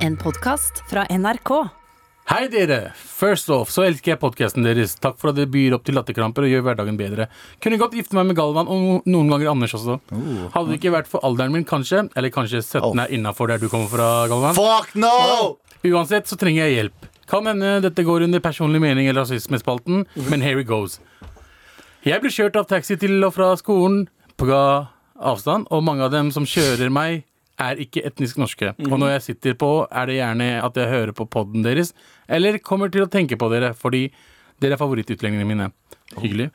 En podkast fra NRK. Hei dere! First off så elsker jeg podkasten deres. Takk for at dere byr opp til latterkramper og gjør hverdagen bedre. Kunne godt gifte meg med Galvan og noen ganger Anders også. Hadde det ikke vært for alderen min, kanskje, eller kanskje 17 er innafor der du kommer fra, Galvan. Fuck no! Uansett så trenger jeg hjelp. Kan hende dette går under personlig mening eller rasismespalten, men here it goes. Jeg blir kjørt av taxi til og fra skolen på avstand, og mange av dem som kjører meg, er ikke etnisk norske. Og når jeg sitter på, er det gjerne at jeg hører på podden deres, eller kommer til å tenke på dere, fordi dere er favorittutlendingene mine. Hyggelig.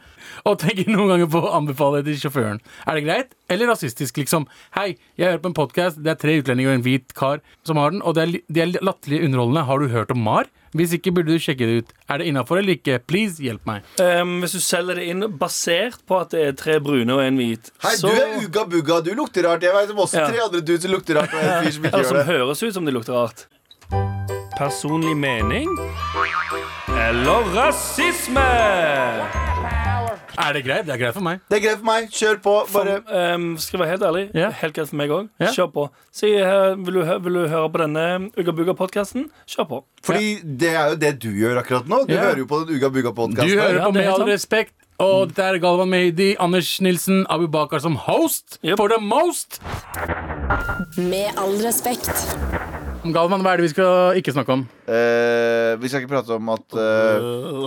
Og tenker noen ganger på å anbefale det til sjåføren. Er det greit? Eller rasistisk, liksom? Hei, jeg hører på en podkast, det er tre utlendinger og en hvit kar som har den, og det er, de er latterlig underholdende. Har du hørt om MAR? Hvis ikke burde du sjekke det ut. Er det innafor eller ikke? Please, hjelp meg. Um, hvis du selger det inn basert på at det er tre brune og en hvit Hei, du er uga bugga. Du lukter rart. Jeg vet om også Ja. tre andre dudes som lukter rart. Og en fyr som ikke Eller som gjør det. høres ut som de lukter rart. Personlig mening eller rasisme? Er det greit? Det er greit for meg. Det er greit for meg. Kjør på. Bare Um, skal jeg være helt ærlig, yeah. helt greit for meg òg. Yeah. Kjør på. Si, uh, vil, du, vil du høre på denne Ugga Bugga-podkasten? Kjør på. Fordi det er jo det du gjør akkurat nå. Du hører jo på den Uga Du hører Ja, på Med all respekt, og dette er Galvan Mehidi, Anders Nilsen, Abu Bakar som host Yep. for the most. Med all respekt. Galvan, hva er det vi skal ikke snakke om? Eh, vi skal ikke prate om at uh,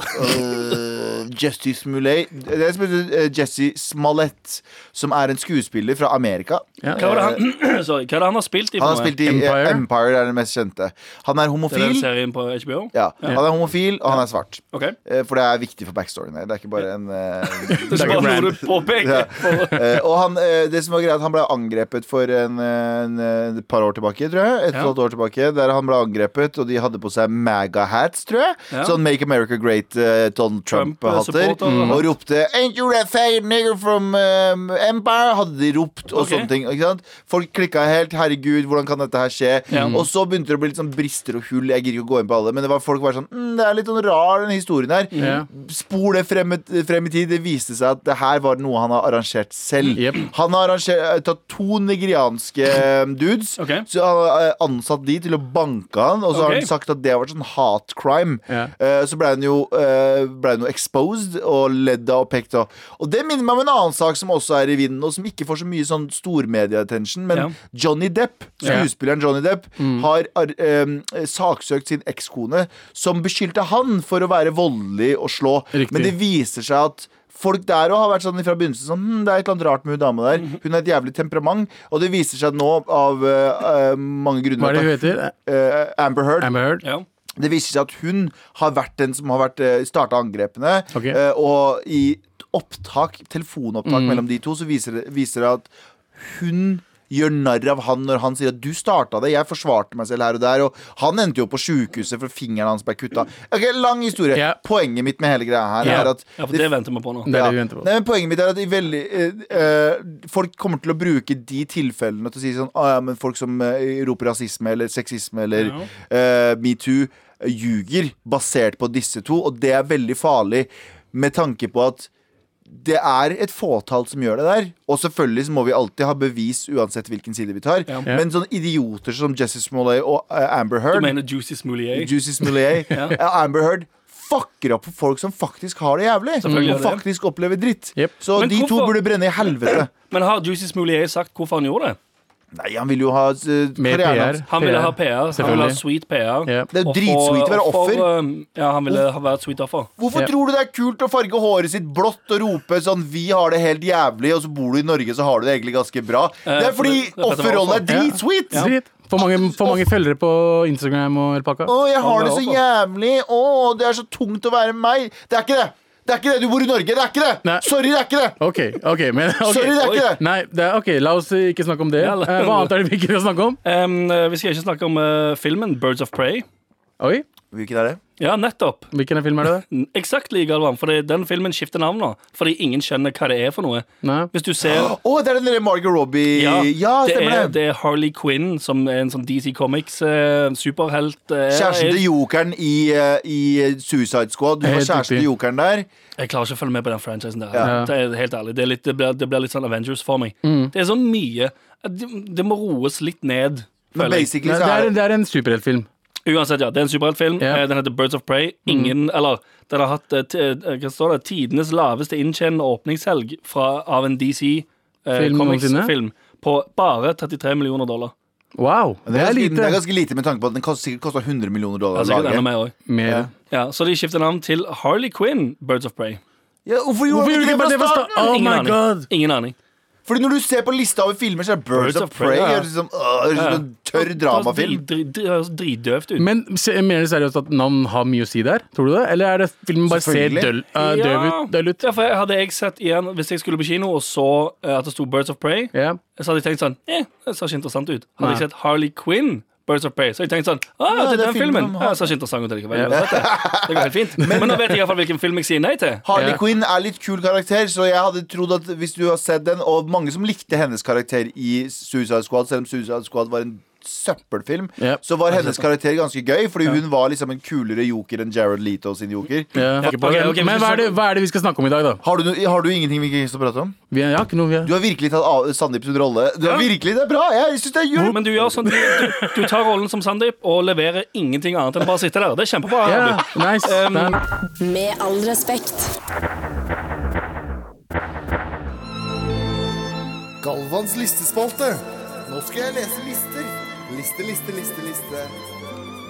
Jesse Smollett Det som heter eh, Jesse Smollett, som er en skuespiller fra Amerika. Ja. Hva var det han, sorry, hva er det han har spilt i? Han har spilt i Empire, Empire. Er den mest kjente. Han er Det er den homofil. serien på HBO? Ja, Han er homofil, og han er svart. Okay. Eh, For det er viktig for backstoryen her. Det er ikke bare en eh, Det er bare noe du påpeker. Eh, og han, eh, det som var greit, han ble angrepet for en, en, eh, et par år tilbake, tror jeg. Et Ja. halvt år tilbake Der han ble angrepet, og de hadde på seg MAGA-hats, tror jeg. Ja. Sånn Make America Great uh, Donald Trump-hatter. Trump, eh, og ropte 'Ain't you that fair nigger from um, Empire?' Hadde de ropt og okay. sånne ting. Ikke sant? Folk klikka helt. 'Herregud, hvordan kan dette her skje?' Ja. Og så begynte det å bli litt sånn brister og hull. Jeg gidder ikke å gå inn på alle, men det var folk var sånn mm, 'Det er litt sånn rar, den historien her'. Mm. Spol det frem, frem i tid. Det viste seg at det her var noe han har arrangert selv. Yep. Han har arrangert, tatt to nigerianske eh, dudes. Okay. Så han har eh, ansatt de til å banke han, og så har han sagt at det har vært sånn hat crime. Ja. Eh, så ble hun jo eh, ble hun jo exposed og ledd av og pekt av. Og det minner meg om en annen sak som også er i vinden, og som ikke får så mye sånn stormedia-attention, men Ja. Johnny Depp, skuespilleren Johnny Depp, har ar- eh, saksøkt sin ekskone, som beskyldte han for å være voldelig og slå. Riktig. Men det viser seg at Folk der òg har vært sånn fra begynnelsen sånn, hm, Det er et eller annet rart med hun dama der. Hun har et jævlig temperament. Og det viser seg nå av eh, mange grunner Hva er det hun heter? Uh, Amber Heard. Amber Heard? Ja. Det viser seg at hun har vært den som har vært uh, starta angrepene. Okay. Og i opptak, telefonopptak Mm. mellom de to, så viser det at hun gjør narr av han når han sier at 'du starta det', jeg forsvarte meg selv her og der. Og han endte jo på sjukehuset for fingeren hans ble kutta. Ok, Lang historie. Yeah. Poenget mitt med hele greia her yeah. er at ja, for det venter vi på nå. Det er ja. det vi på. Nei, men Poenget mitt er at veldig, eh, eh, folk kommer til å bruke de tilfellene til å si sånn ah, ja, men Folk som eh, roper rasisme eller sexisme eller eh, metoo, eh, ljuger basert på disse to, og det er veldig farlig med tanke på at det er et fåtall som gjør det der. Og selvfølgelig så må vi alltid ha bevis uansett hvilken side vi tar. Ja. Men sånne idioter som Jesse Smollet og uh, Amber Du mener Juicy Smollet Juicy Smollett Ja. uh, Amber Heard fucker opp for folk som faktisk har det jævlig. Og det. faktisk opplever dritt. Yep. Så Men de to burde brenne i helvete. Men har Juicy Smollet sagt hvorfor han gjorde det? Nei, han vil jo ha uh, Mer karrieren PR. hans. Han ville ha PR. Han ville ha sweet PR. Ja. Det er jo dritsweet å være offer. um, Ja, han ville ha vært sweet offer. Hvorfor Ja. tror du det er kult å farge håret sitt blått og rope sånn 'Vi har det helt jævlig', og så bor du i Norge, så har du det egentlig ganske bra? Det er fordi det- det er fordi det var offerrollen er offer. Ja. dritsweet! Drit. For mange, for mange følgere på Instagram og alpakka. Å, jeg har det så jævlig. Å, det er så tungt å være meg. Det er ikke det. Det er ikke det. Du bor i Norge. Det er ikke det. Nei. Sorry, det er ikke det. OK, ok, men okay. Sorry, det er ikke det. Nei, det er, ok, la oss ikke snakke om det. Ja, la- Eh, Hva annet er det vi ikke skal snakke om? Um, vi skal ikke snakke om uh, filmen Birds of Prey. Oi, Hvilken er det? Ja, nettopp. hvilken film er det? Exactly, Galvan. Fordi den filmen skifter navn nå. Fordi ingen skjønner hva det er for noe. Nei. Hvis du ser Å, det er den derre Margot Robbie Ja, det, stemmer er, det. det er Harley Quinn, som er en sånn DC Comics eh, superhelt. eh, Kjæresten til jokeren i, eh, i Suicide Squad. Du var kjæresten til jokeren der. jeg klarer ikke å følge med på den franchisen der. Ja. Det er helt ærlig. Det, er litt, det, blir, det blir litt sånn Avengers for meg. Mm. Det er så mye det, det må roes litt ned. Men basically så er, det det er en superheltfilm. Uansett, ja. Det er en superheltfilm. Ja. Eh, Den heter Birds of Prey. Ingen, eller den har hatt eh, eh, hva står det, tidenes laveste inntjenende åpningshelg fra, av en DC eh? Comics-film på bare 33 millioner dollar. Wow, det det er, ganske, det er lite. ganske lite med tanke på at den kost, sikkert koster 100 millioner dollar å sikkert enda mer. Mer. Ja, så de skifter navn til Harley Quinn, Birds of Prey. Ja, hvorfor gjorde de ikke det fra starten? starten? Oh Ingen my aning. god. Ingen aning. Fordi når du ser på lista over filmer, så er Birds, of Prey ja, øh, det er sånn tørr dramafilm. Høres dritdøvt ut. Men se, mener du seriøst at navn har mye å si der? Tror du det? Eller er det filmen bare ser Selvfølgelig. døll, uh, døv ut? Døll ut? Ja, for jeg- hadde jeg sett igjen Hvis jeg skulle på kino og så eh, at det sto Birds of Prey, Ja. så hadde jeg tenkt sånn Eh, det ser ikke interessant ut. Hadde Nei. jeg sett Harley Quinn, Birds of Prey, så jeg tenkte sånn Å, Ja, det er den filmen. Ja, det ikke interessant likevel. ikke uansett, Det går helt fint. Men nå vet jeg i hvert fall hvilken film jeg sier nei til. Harley Ja. Quinn er litt kul karakter, så jeg hadde trodd at hvis du har sett den, og mange som likte hennes karakter i Suicide Squad, selv om Suicide Squad var en søppelfilm, yep. så var hennes karakter ganske gøy, fordi hun var liksom en kulere joker enn Jared Leto sin joker. Ja. Ja, ok, ok, Men hva er, det, hva er det vi skal snakke om i dag, da? Har du, har du ingenting vi ikke å prate om? Vi er, ja, ikke noe vi er. Du har virkelig tatt av Sandeep sin rolle. Du har virkelig, Det er bra! Jeg synes det er gjort. Men du gjør sånn du, du, du tar rollen som Sandeep og leverer ingenting annet enn bare å sitte der. Det er kjempebra. Ja, nice. Um, Med all respekt. Galvans listespalte. Nå skal jeg lese lister. Liste, liste, liste, liste.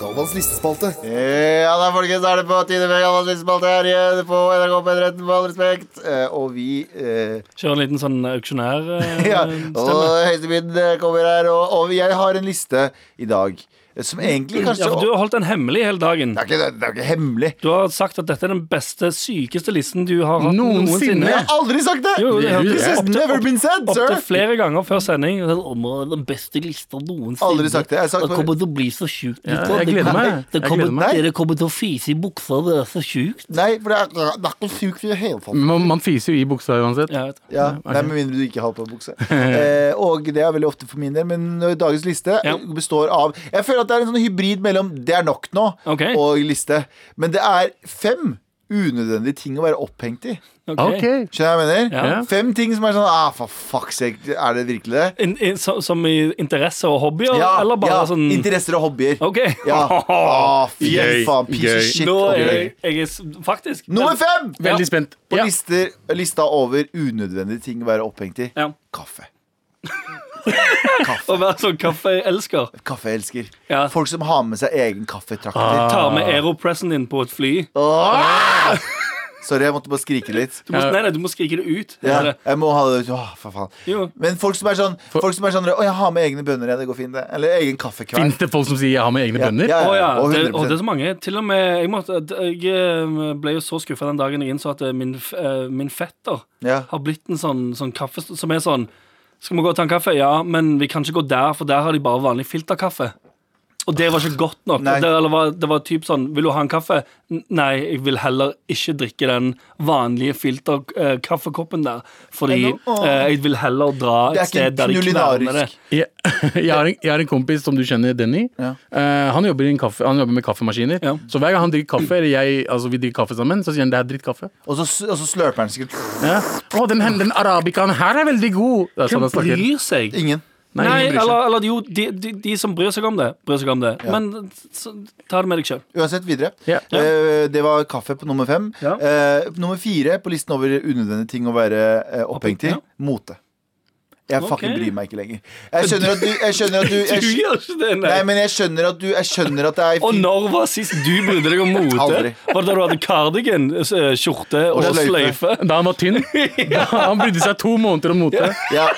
Galvans listespalte. Ja da, folkens, da er det på tide med Galvans listespalte her igjen på NRK P13 med all respekt. Eh, og vi eh, Kjører en liten sånn auksjonær-stemme. Ja, og Høyestebind kommer her, og, og jeg har en liste i dag eh, som egentlig kanskje Ja, for du har holdt den hemmelig hele dagen. det, er ikke, det er ikke hemmelig. Du har sagt at dette er den beste, sykeste listen du har hatt Noensinne. noensinne. Jeg har aldri sagt det! Jo, det This has never been said, opp til flere ganger før sending. Den beste lista noensinne. Aldri sagt det. Jeg har sagt Det kommer til å bli så sjukt. Ja, jeg gleder meg. det kommer- gleder meg. Dere kommer til å fise i buksa, det er så sjukt. Nei, for det er, det er ikke sjukt i det hele tatt. Man, man fiser jo i buksa uansett. Ja. Ja, Nei, Med mindre du ikke har på bukse. Eh, og det er veldig ofte for min del. Men dagens liste Ja. består av Jeg føler at det er en sånn hybrid mellom 'det er nok nå' Ok. og liste. Men det er fem unødvendige ting å være opphengt i. Ok. Ok. Skjønner du hva jeg mener? Ja. Fem ting som er sånn ah, For fuck's sake, er det virkelig det? In, in, so, som i interesse og hobbyer, Ja, eller bare ja, sånn Interesser og hobbyer. OK. Ja. Ah, fy faen. Piece Yay. of shit. Nå er jeg, jeg er faktisk Nummer fem! Veldig spent. På Ja. lister, lista over unødvendige ting å være opphengt i. Ja. Kaffe. Å være sånn kaffeelsker. Kaffeelsker. Ja. Folk som har med seg egen kaffetrakter. Ah. Tar med aeropressen din på et fly. Ah. Sorry, jeg måtte bare skrike litt. Du må, nei, nei, du må skrike det ut. Ja, jeg må ha det ut. Åh, for faen. Jo. Men folk som er sånn Folk som er sånn Å, jeg har med egne bønner, ja, det går fint, det. Eller egen kaffekvern. Fins det folk som sier 'jeg har med egne Ja, bønner'? ja, Å ja, og det, og det er så mange. Til og med Jeg, måtte, jeg eh, ble jo så skuffa den dagen jeg innså at eh, min, eh, min fetter Ja. har blitt en sånn, sånn kaffe som er sånn Skal vi gå og ta en kaffe? Ja, men vi kan ikke gå der, for der har de bare vanlig filterkaffe. Og det var ikke godt nok. Det, eller var, det var typ sånn Vil du ha en kaffe? Nei, jeg vil heller ikke drikke den vanlige filterkaffekoppen der. Fordi nå- eh, jeg vil heller dra et sted der de kverner det. Jeg, jeg, har en, jeg har en kompis som du kjenner, Denny. Ja. Uh, han, jobber i en kaffe, han jobber med kaffemaskiner. Ja. Så hver gang han drikker kaffe, eller jeg, altså vi drikker kaffe sammen, så sier han det er drittkaffe. Og så, og så slurper han sikkert. Ja. Å, den, den arabicaen her er veldig god! Sånn Hvem bryr seg? Ingen. Nei, Nei, eller, eller jo, de, de, de som bryr seg om det, bryr seg om det. Men så, ta det med deg sjøl. Uansett, videre. Ja. Uh, det var kaffe på nummer fem. Ja. Uh, nummer fire på listen over unødvendige ting å være uh, opphengt i. Ja. Mote. Jeg fucking bryr meg ikke lenger. Jeg skjønner at du, jeg skjønner at du jeg, du gjør ikke det, Nei, men jeg skjønner at du Jeg skjønner at det er Og når var sist du brydde deg om mote? Aldri. Var det da du hadde cardigan, skjorte og, Og sløyfe? Da han var tynn. Da han brydde seg to måneder om mote. Ja,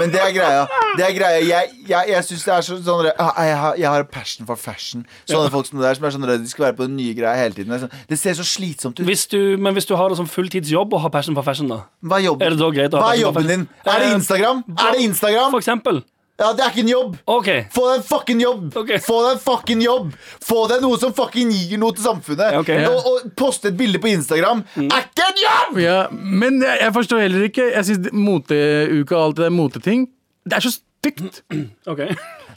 men det er greia. Det er greia. Jeg, jeg, jeg syns det er så, sånn jeg, jeg, har, jeg har en passion for fashion. Sånne folk som det der som er sånn De skal være på den nye greia hele tiden. Det, sånn, det ser så slitsomt ut. Hvis du, men hvis du har det som fulltidsjobb og har passion for fashion, da? Hva er jobben? Er det da greit å ha Hva er jobben din? Er det Eh, Instagram? Er det Instagram? For eksempel. Ja, det er ikke en jobb. Okay. Få deg en fucking jobb! Okay. Få deg en fucking jobb Få deg noe som fucking gir noe til samfunnet. Ja, og, og poste et bilde på Instagram Mm. er ikke en jobb! Ja, men jeg, jeg forstår heller ikke Jeg synes moteuka og alt det der moteting Det er så stygt. ok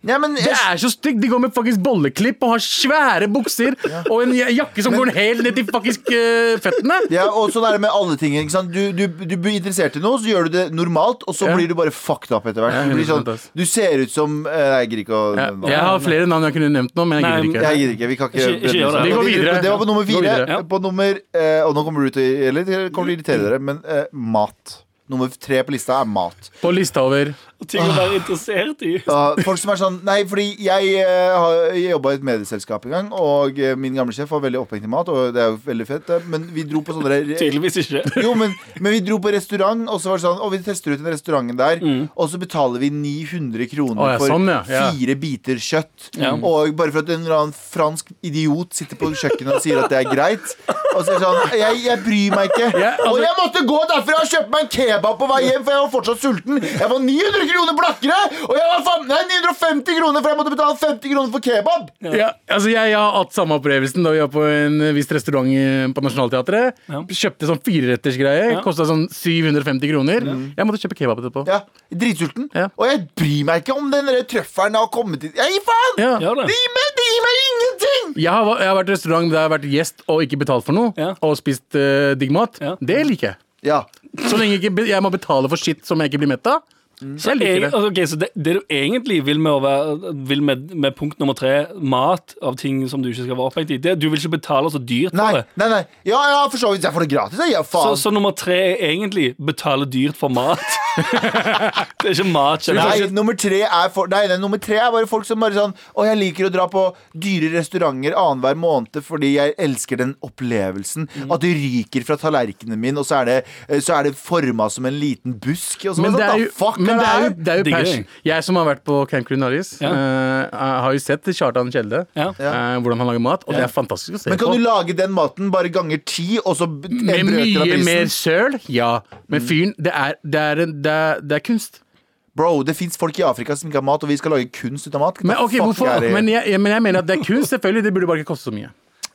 Ja, men Det er så stygt! De går med faktisk bolleklipp og har svære bukser og en jakke som går helt ned til faktisk eh, føttene. ja, og sånn er det med alle ting. Ikke sant? Du, du, du blir interessert i noe, så gjør du det normalt, og så Ja. blir du bare fucked up etter hvert. Ja, Du, blir sånn, du ser ut som eh, Jeg gidder ikke å Ja, jeg har flere navn jeg kunne nevnt nå, men jeg gidder ikke. Jeg gidder ikke. Vi kan ikke, Ikke- ikke gjør det. Vi går videre. Det var på nummer Gå fire. videre. Ja. På nummer eh, Og nå kommer du til å Eller det kommer til å irritere dere, men eh, mat. Nummer tre på lista er mat. På lista over Ting å være interessert i. Ja, folk som er sånn Nei, fordi jeg eh, har jobba i et medieselskap en gang, og eh, min gamle sjef var veldig opphengt i mat, og det er jo veldig fett, men vi dro på sånne Tydeligvis ikke. Jo, men, men vi dro på restaurant, og så var det sånn Og vi tester ut den restauranten der, og så betaler vi 900 kroner oh, ja, for sånn, ja. Ja. fire biter kjøtt. Ja. Og bare for at en eller annen fransk idiot sitter på kjøkkenet og sier at det er greit. Og så er det sånn Jeg, jeg bryr meg ikke. Ja, altså- og jeg måtte gå derfra og kjøpe meg en kebab på vei hjem, for jeg var fortsatt sulten. Jeg var 900 kroner blakkere! Og jeg var faen, nei, 950 kroner, for jeg måtte betale 50 kroner for kebab! ja, altså Jeg, jeg har hatt samme opplevelsen da vi var på en viss restaurant på Nationaltheatret. Ja. Kjøpte sånn firerettersgreie. Ja. Kosta sånn 750 kroner. Jeg måtte kjøpe kebab etterpå. Ja, Dritsulten. Ja. Og jeg bryr meg ikke om den trøffelen har kommet inn. Jeg gir faen! Ja. Det. Gir meg, det gir meg ingenting! Jeg har, jeg har vært i restaurant der jeg har vært gjest og ikke betalt for noe, Ja. og spist uh, digg mat. Ja. Det liker jeg. Ja. Så lenge ikke jeg må betale for skitt som jeg ikke blir mett av. Så jeg liker det. altså, så det, det du egentlig vil med, å være, vil med, med punkt nummer tre, mat av ting som du ikke skal være opphengt i, det, du vil ikke betale så dyrt Nei, for det. nei, nei. Ja, ja, for så vidt. Jeg får det gratis. Jeg. Så, så nummer tre er egentlig betale dyrt for mat. Det er ikke mat. Nei, nummer tre er for, nei, nei, nummer tre er bare folk som bare sånn Å, jeg liker å dra på dyre restauranter annenhver måned fordi jeg elsker den opplevelsen. Mm. At det ryker fra tallerkenen min, og så er det, så er det forma som en liten busk. Og så, Men sånn, det er jo, fuck men det er jo, det er jo pers. Jeg som har vært på Camp Culinaris, Ja. uh, har jo sett Kjartan Kjelde. Ja. uh, hvordan han lager mat, og det er fantastisk å se Men kan på. du lage den maten bare ganger ti, og så Med mye mer søl, ja. Men Mm. fyren, det er, det, er, en- det, er, det er kunst. Bro, det fins folk i Afrika som ikke har mat, og vi skal lage kunst ut av mat. Men ok, fuck hvorfor? out of here. Men jeg- men jeg mener at det er kunst, selvfølgelig. Det burde bare ikke koste så mye.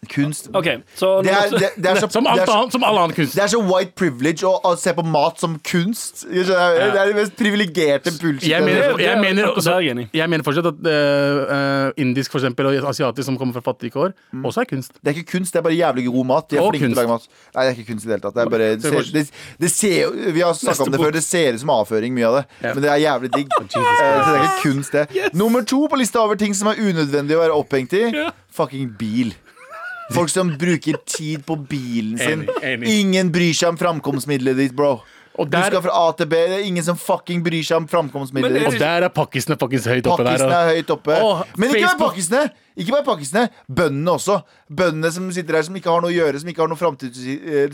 Kunst okay, så det er, det, det er så, Som, alt annet, som all annen kunst. det er så white privilege å, å se på mat som kunst. Skjønner, Det er det mest privilegerte bullshit. Jeg mener, jeg, mener også, jeg mener fortsatt at eh, eh, indisk for eksempel, og asiatisk som kommer fra fattige kår, Mm. også er kunst. Det er ikke kunst, det er bare jævlig god mat. De er flinke til å lage mat. Nei, det er ikke kunst i det hele tatt. Det, er bare, det, ser, det, det ser, vi har snakka om det før. Det ser ut som avføring, mye av det. Ja. Men det er jævlig digg. Eh, så det er ikke kunst, det. Nummer to på lista over ting som er unødvendig å være opphengt i. Fucking bil. Folk som bruker tid på bilen sin. Enig, enig. Ingen bryr seg om framkomstmiddelet ditt, bro. Og Du skal fra A til B. Det er ingen som fucking bryr seg om framkomstmiddelet er og der er pakkisene faktisk høyt oppe der. Pakkisene er høyt oppe. Åh, Men ikke Facebook- pakkisene. Ikke bare pakkisene, Bøndene også. Bøndene som sitter her som ikke har noe å gjøre, som ikke har noe framtid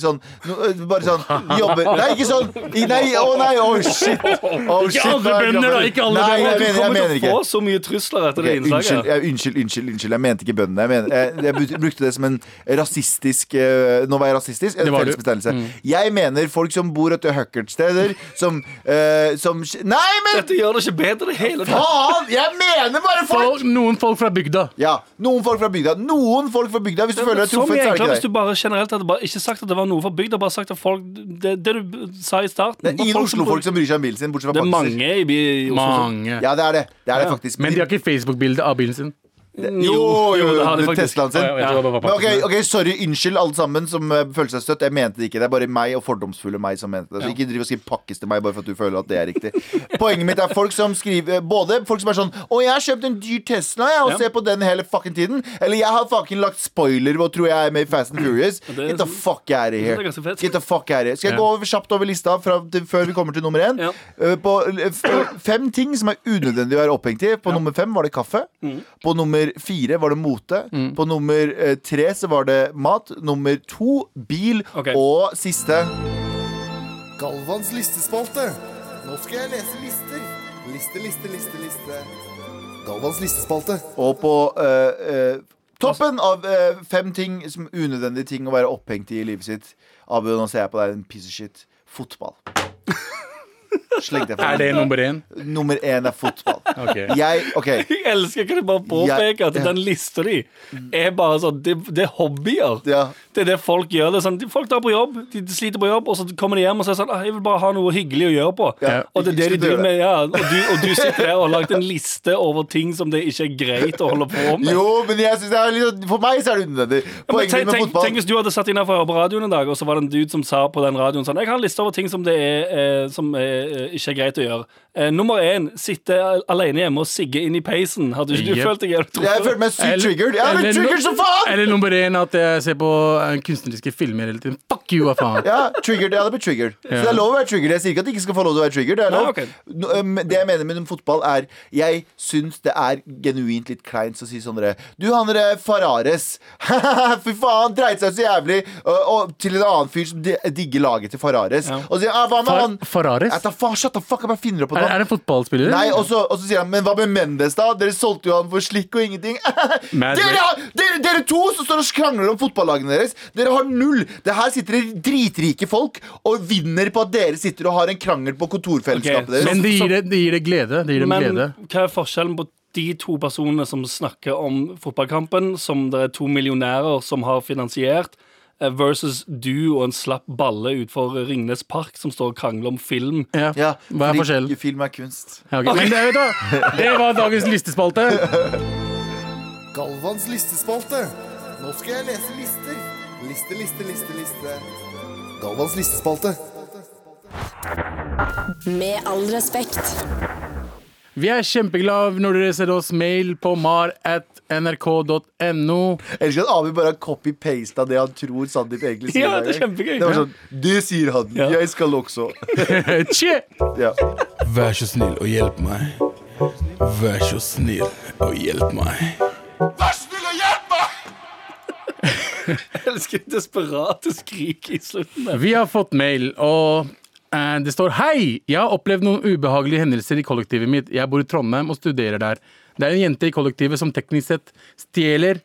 sånn, no, eh, Bare sånn jobber Nei, ikke sånn! Nei, å nei, å shit! Oh, shit, alle nå er bønder, da, ikke alle Nei, jeg Du mener, jeg kommer til å få så mye trusler etter okay, det unnskyld, innslaget. ja, unnskyld, unnskyld, unnskyld. Jeg mente ikke bøndene. Jeg, mener, jeg, jeg brukte det som en rasistisk eh, Nå var jeg rasistisk. En var du. Jeg mener folk som bor etter Huckert-steder, som, uh, som Nei, men Dette gjør det ikke bedre i hele tatt. faen! Jeg mener bare folk! For noen folk fra bygda. Ja, Noen folk fra bygda. Noen folk fra bygda. Hvis du føler deg truffet, så er det det hvis du bare generelt hadde bare ikke sagt at det var noe fra bygda, bare sagt at folk Det, det du sa i starten Det er ingen Oslo-folk som bryr seg om bilen sin, bortsett fra Det er mange i, by- i Oslo. Mange. Ja, det er det. Det er det faktisk. Men de har ikke Facebook-bilde av bilen sin. Jo, jo, jo, det har de faktisk. Teslaen sin. Ja, det var Men ok, ok, Sorry, unnskyld alle sammen som eh, føler seg støtt. Jeg mente det ikke. Det er bare meg og fordomsfulle meg som mente det. Så ikke driv og skriv 'pakkes til meg bare for at du føler at det er riktig. Poenget mitt er folk som skriver Både folk som er sånn Å, jeg har kjøpt en dyr Tesla, jeg, og Ja. ser på den hele fucking tiden. Eller jeg har fucking lagt spoiler og tror jeg er med i Fast and Furious. det er Get the sånn- fuck out of here. er. Get the fuck out of here. Skal jeg Ja. gå over, kjapt over lista fra, til, før vi kommer til nummer én? Ja. Eh, På eh, f- fem ting som er unødvendig å være opphengt i. På nummer fem var det kaffe. Mm. På nummer fire var det mote. På nummer eh, tre så var det mat. Nummer to bil. Okay. Og siste Galvans listespalte. Nå skal jeg lese lister. Liste, liste, liste, liste. Galvans listespalte. Og på uh, uh, toppen av eh, fem ting som unødvendige ting å være opphengt i i livet sitt. Abu, nå ser jeg på deg, en piece of shit. Fotball. Sleng det fra Er det nummer én? Nummer én er fotball. Okay. Jeg, okay. Jeg elsker ikke bare påpeke at Ja, den lista di er bare sånn Det, det er hobbyer. Ja. Det er det folk gjør. Det er sånn, folk drar på jobb, de sliter på jobb, og så kommer de hjem og sier sånn «Ah, Jeg vil bare ha noe hyggelig å gjøre på. Ja. Og det er det de driver med. Ja, og, du, og du sitter der og har lagt en liste over ting som det ikke er greit å holde på med. Jo, men jeg synes det er litt, for meg så er det unødvendig. Poenget tenk, med tenk, fotball tenk hvis du hadde satt innafor radioen en dag, og så var det en dude som sa på den radioen sånn Jeg har en liste over ting som, det er, eh, som er, eh, ikke er greit å gjøre. Eh, nummer én sitte alene hjemme og sigge inn i peisen. Hadde ikke du Yep. følt deg Jeg følte meg sykt triggered. Jeg har eller blitt triggered som faen! Eller nummer én at jeg ser på eh, kunstneriske filmer hele tiden. Fuck you, hva faen. Ja, triggered, jeg hadde blitt triggered Så det er lov å være triggered Jeg sier ikke at de ikke skal få lov til å være triggered Det, er Nei, lov. ok. No, um, det jeg mener med fotball er Jeg synes det er genuint litt kleint å si sånn dere, Du, han der Farares Fy faen, dreit seg så jævlig og, og til en annen fyr som digger laget til Farares Ja. Og sier ah, hva med Far han? Farares? Jeg tar faen, shut the fuck up, jeg finner opp på Er, det er det fotballspiller? Nei, og så, og så sier han, men hva med Mendes da? Dere solgte jo han for slikk og ingenting Mad dere, har, dere, dere to som står og krangler om fotballagene deres Dere har null Det her sitter det dritrike folk Og vinner på at dere sitter og har en krangel på kontorfellesskapet Ok, deres Men det gir det, det gir det glede. Det gir dem Men glede. hva er forskjellen på de to personene som snakker om fotballkampen, som det er to millionærer som har finansiert, versus du og en slapp balle utfor Ringnes Park som står og krangler om film? Ja. ja, Hva er forskjellen? Film er kunst Ja, okay. Men det, det var dagens listespalte. Galvans listespalte. Nå skal jeg lese lister. Liste, liste, liste, liste. Galvans listespalte. Med all respekt. Vi er kjempeglade når dere sender oss mail på mar at nrk.no. Elsker at Abi bare har copy-pasta det han tror Sandeep egentlig sier Ja, det er kjempegøy. Det var sånn, det sier han, Ja. jeg skal også Tje! ja. Vær så snill og hjelp meg. Vær så snill og hjelp meg. Vær snill og hjelp meg! Jeg elsker desperate skrik i slutten. Vi har fått mail, og det står Hei! Jeg har opplevd noen ubehagelige hendelser i kollektivet mitt. Jeg bor i Trondheim og studerer der. Det er en jente i kollektivet som teknisk sett stjeler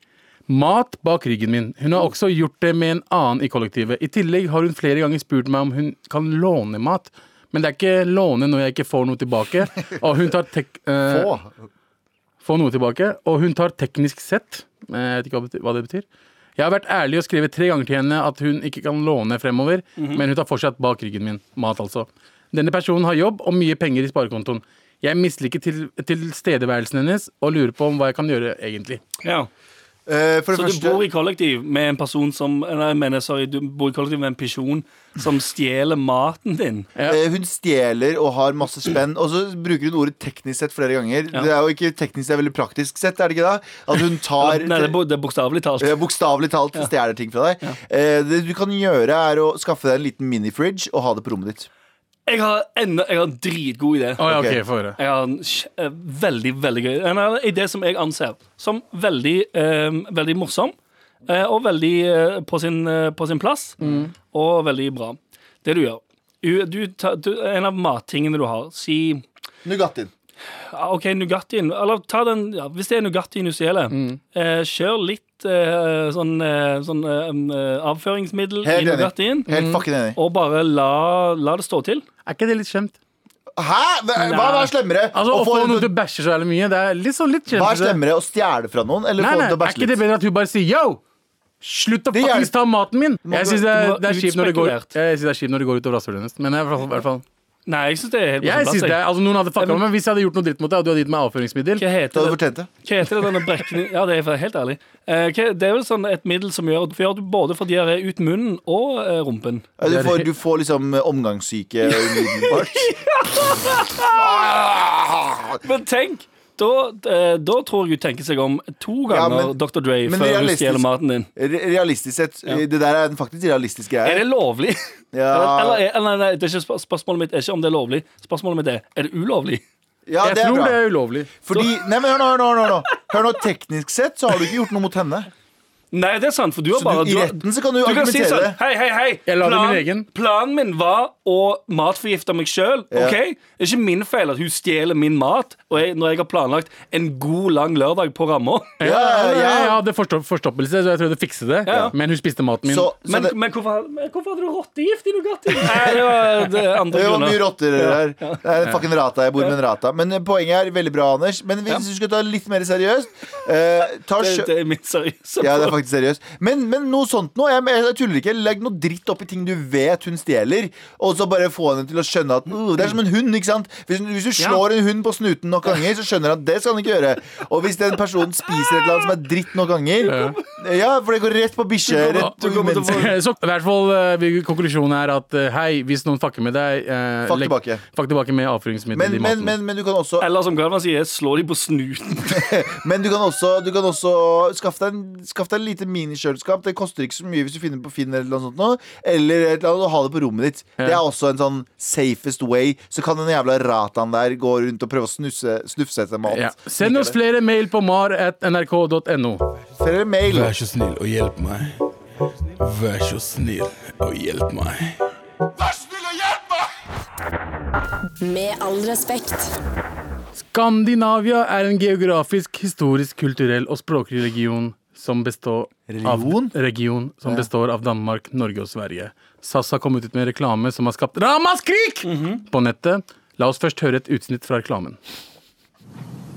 mat bak ryggen min. Hun har også gjort det med en annen i kollektivet. I tillegg har hun flere ganger spurt meg om hun kan låne mat. Men det er ikke låne når jeg ikke får noe tilbake. Og hun tar tek... eh, få noe tilbake. Og hun tar teknisk sett. eh, Jeg vet ikke hva det betyr. Jeg har vært ærlig og skrevet tre ganger til henne at hun ikke kan låne fremover, men hun tar fortsatt bak ryggen min. Mat, altså. Denne personen har jobb og mye penger i sparekontoen. Jeg misliker til, tilstedeværelsen hennes og lurer på om hva jeg kan gjøre egentlig. Ja. Eh, For det Så du bor i kollektiv med en person som Nei, jeg mener, sorry, du bor i kollektiv med en pisjon som stjeler maten din. Eh, Hun stjeler og har masse spenn, og så bruker hun ordet teknisk sett flere ganger. Ja. Det er jo ikke teknisk, det er veldig praktisk sett, er det ikke da? At hun tar Nei, det er bo- er bokstavelig talt. Uh, Bokstavelig talt stjeler ting fra deg. Eh, Det du kan gjøre, er å skaffe deg en liten minifridge og ha det på rommet ditt. Jeg har, en, jeg har en dritgod idé. Oh, ja, okay, ok, få. Jeg har en eh, veldig, veldig gøy En idé som jeg anser som veldig, eh, veldig morsom. eh, og veldig eh, på, sin, eh, på sin plass. Og veldig bra. Det du gjør du, du, ta- du, En av mattingene du har, si Nugattien. ja, OK, Nugattien. Eller ta den ja, Hvis det er Nugattien du stjeler, eh, kjør litt eh, sånn, eh, sånn eh, avføringsmiddel Helt i enig. Nugattien. Helt fucking enig. Og bare la, la det stå til. Er ikke det litt skjemt? Hæ? Hva hva er slemmere? Altså, Å få få- noen til å bæsje så jævlig mye, det er litt sånn litt skjemt. Hva er slemmere? Å stjele fra noen, eller Nei, få nei, dem til å er bæsje ikke det litt? bedre at hun bare sier yo? Slutt å Det faktisk ta maten min! Jeg syns det, er- det er kjipt når det går. Jeg synes det er kjipt når det går utover rasshølet hennes. Men jeg, i hvert fall- i hvert fall Nei, jeg syns det er helt på Jeg sin plass. synes det, jeg. altså Noen hadde fucka Men- med meg hvis jeg hadde gjort noe dritt mot deg, og du hadde gitt meg avføringsmiddel. Hva heter hadde det? fortjent det. Hva heter det denne brekken Ja, det er helt ærlig. Eh, hva, det er vel sånn et middel som gjør, gjør du både får diaré ut munnen og eh, rumpen. Ja, du, får, du får liksom eh, omgangssyke umiddelbart. Men tenk! Da, eh, da tror jeg hun tenker seg om to Ja, ganger men- Dr. Dre før hun stjeler maten din. Realistisk sett, ja. det der er en faktisk realistisk Er det lovlig? Ja. Eller, eller, nei, nei, det er ikke, spørsmålet mitt er ikke om det er lovlig. Spørsmålet mitt er er det ulovlig. Ja, Jeg det er tror bra. det er ulovlig. Fordi, nei, men hør nå, hør nå, hør nå. Hør nå, Teknisk sett så har du ikke gjort noe mot henne. Nei, det er sant, for du har Så bare du, i har- retten så kan du, Du kan si argumentere sånn. Hei, hei, hei. Jeg lager min egen. planen min var å matforgifte meg sjøl. Ja. ok? Det er ikke min feil at hun stjeler min mat og jeg, når jeg har planlagt en god, lang lørdag på ramma. Ja, ja, ja. Jeg hadde forstopp, forstoppelse, så jeg prøvde å fikse det. Ja. Men hun spiste maten min. Så, så Men, det, men hvorfor, men hvorfor hadde du rottegift i Nugatti? Nei, det var det er andre det var mye grunner. rotter der. Det er en fucking rata. Jeg bor med en rata. Men eh, poenget er veldig bra, Anders. Men hvis du skal ta det litt mer seriøst eh, ta Det, sjø- det er mitt seriøse. Ja, det er faktisk seriøst. Men, men noe sånt nå, jeg, jeg tuller ikke. Legg noe dritt opp i ting du vet hun stjeler, og så bare få henne til å skjønne at uh, Det er som en hund, ikke sant? Hvis, hvis du slår en hund på snuten nok ganger, så skjønner han at det skal han ikke gjøre. Og hvis den personen spiser et eller annet som er dritt nok ganger Ja, for det går rett på bikkje. Rett på kommer til å få- menneske. Så i hvert fall eh, konklusjonen er at eh, hei, hvis noen fucker med deg eh, Fuck tilbake. Fuck tilbake med avføringsmiddel Men, i men, maten. men, men du kan også Eller som Galvan sier, slå de på snuten. Men du kan også, du kan også skaffe deg, en, skaff deg en lite minikjøleskap. Det koster ikke så mye hvis du finner på Finn eller noe sånt. Nå. Eller et eller annet, og ha det på rommet ditt. Det er også en sånn safest way. Så kan den jævla rataen der gå rundt og prøve å snusse, snufse etter mat. ja. Send oss flere mail på mar.nrk.no. Flere mail. Vær så snill og hjelp meg. Vær så snill og hjelp meg. Med all respekt. Skandinavia er en geografisk, historisk, kulturell og språklig region som består Religion? av, region som består av Danmark, Norge og Sverige. SAS har kommet ut med reklame som har skapt ramaskrik på nettet. La oss først høre et utsnitt fra reklamen.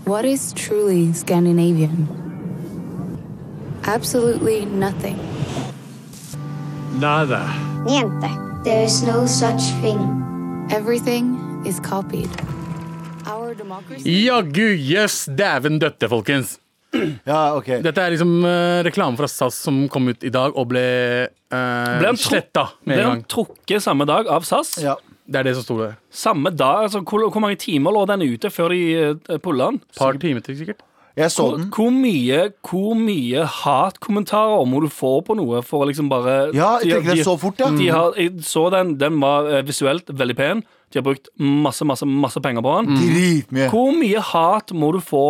What is truly Scandinavian? Absolutely nothing. Niente. There is no such thing. Everything is copied. Our democracy. Jaggu jøss dæven døtte, folkens. Ja, ok. Dette er liksom eh, reklame fra SAS som kom ut i dag og ble, uh, Ble han sletta med Ble en han gang. trukket samme dag av SAS? Ja. Det er det som sto der. Samme dag? Altså, hvor, hvor mange timer lå den ute før de uh, pulla den? Par timer til, sikkert. Jeg så Hvor, den. hvor mye, hvor mye hatkommentarer må du få på noe for å liksom bare Ja, jeg tenker det de- er så fort, ja. De har, jeg så den, den var eh, visuelt veldig pen. De har brukt masse, masse, masse penger på den. Dritmye. Hvor mye hat må du få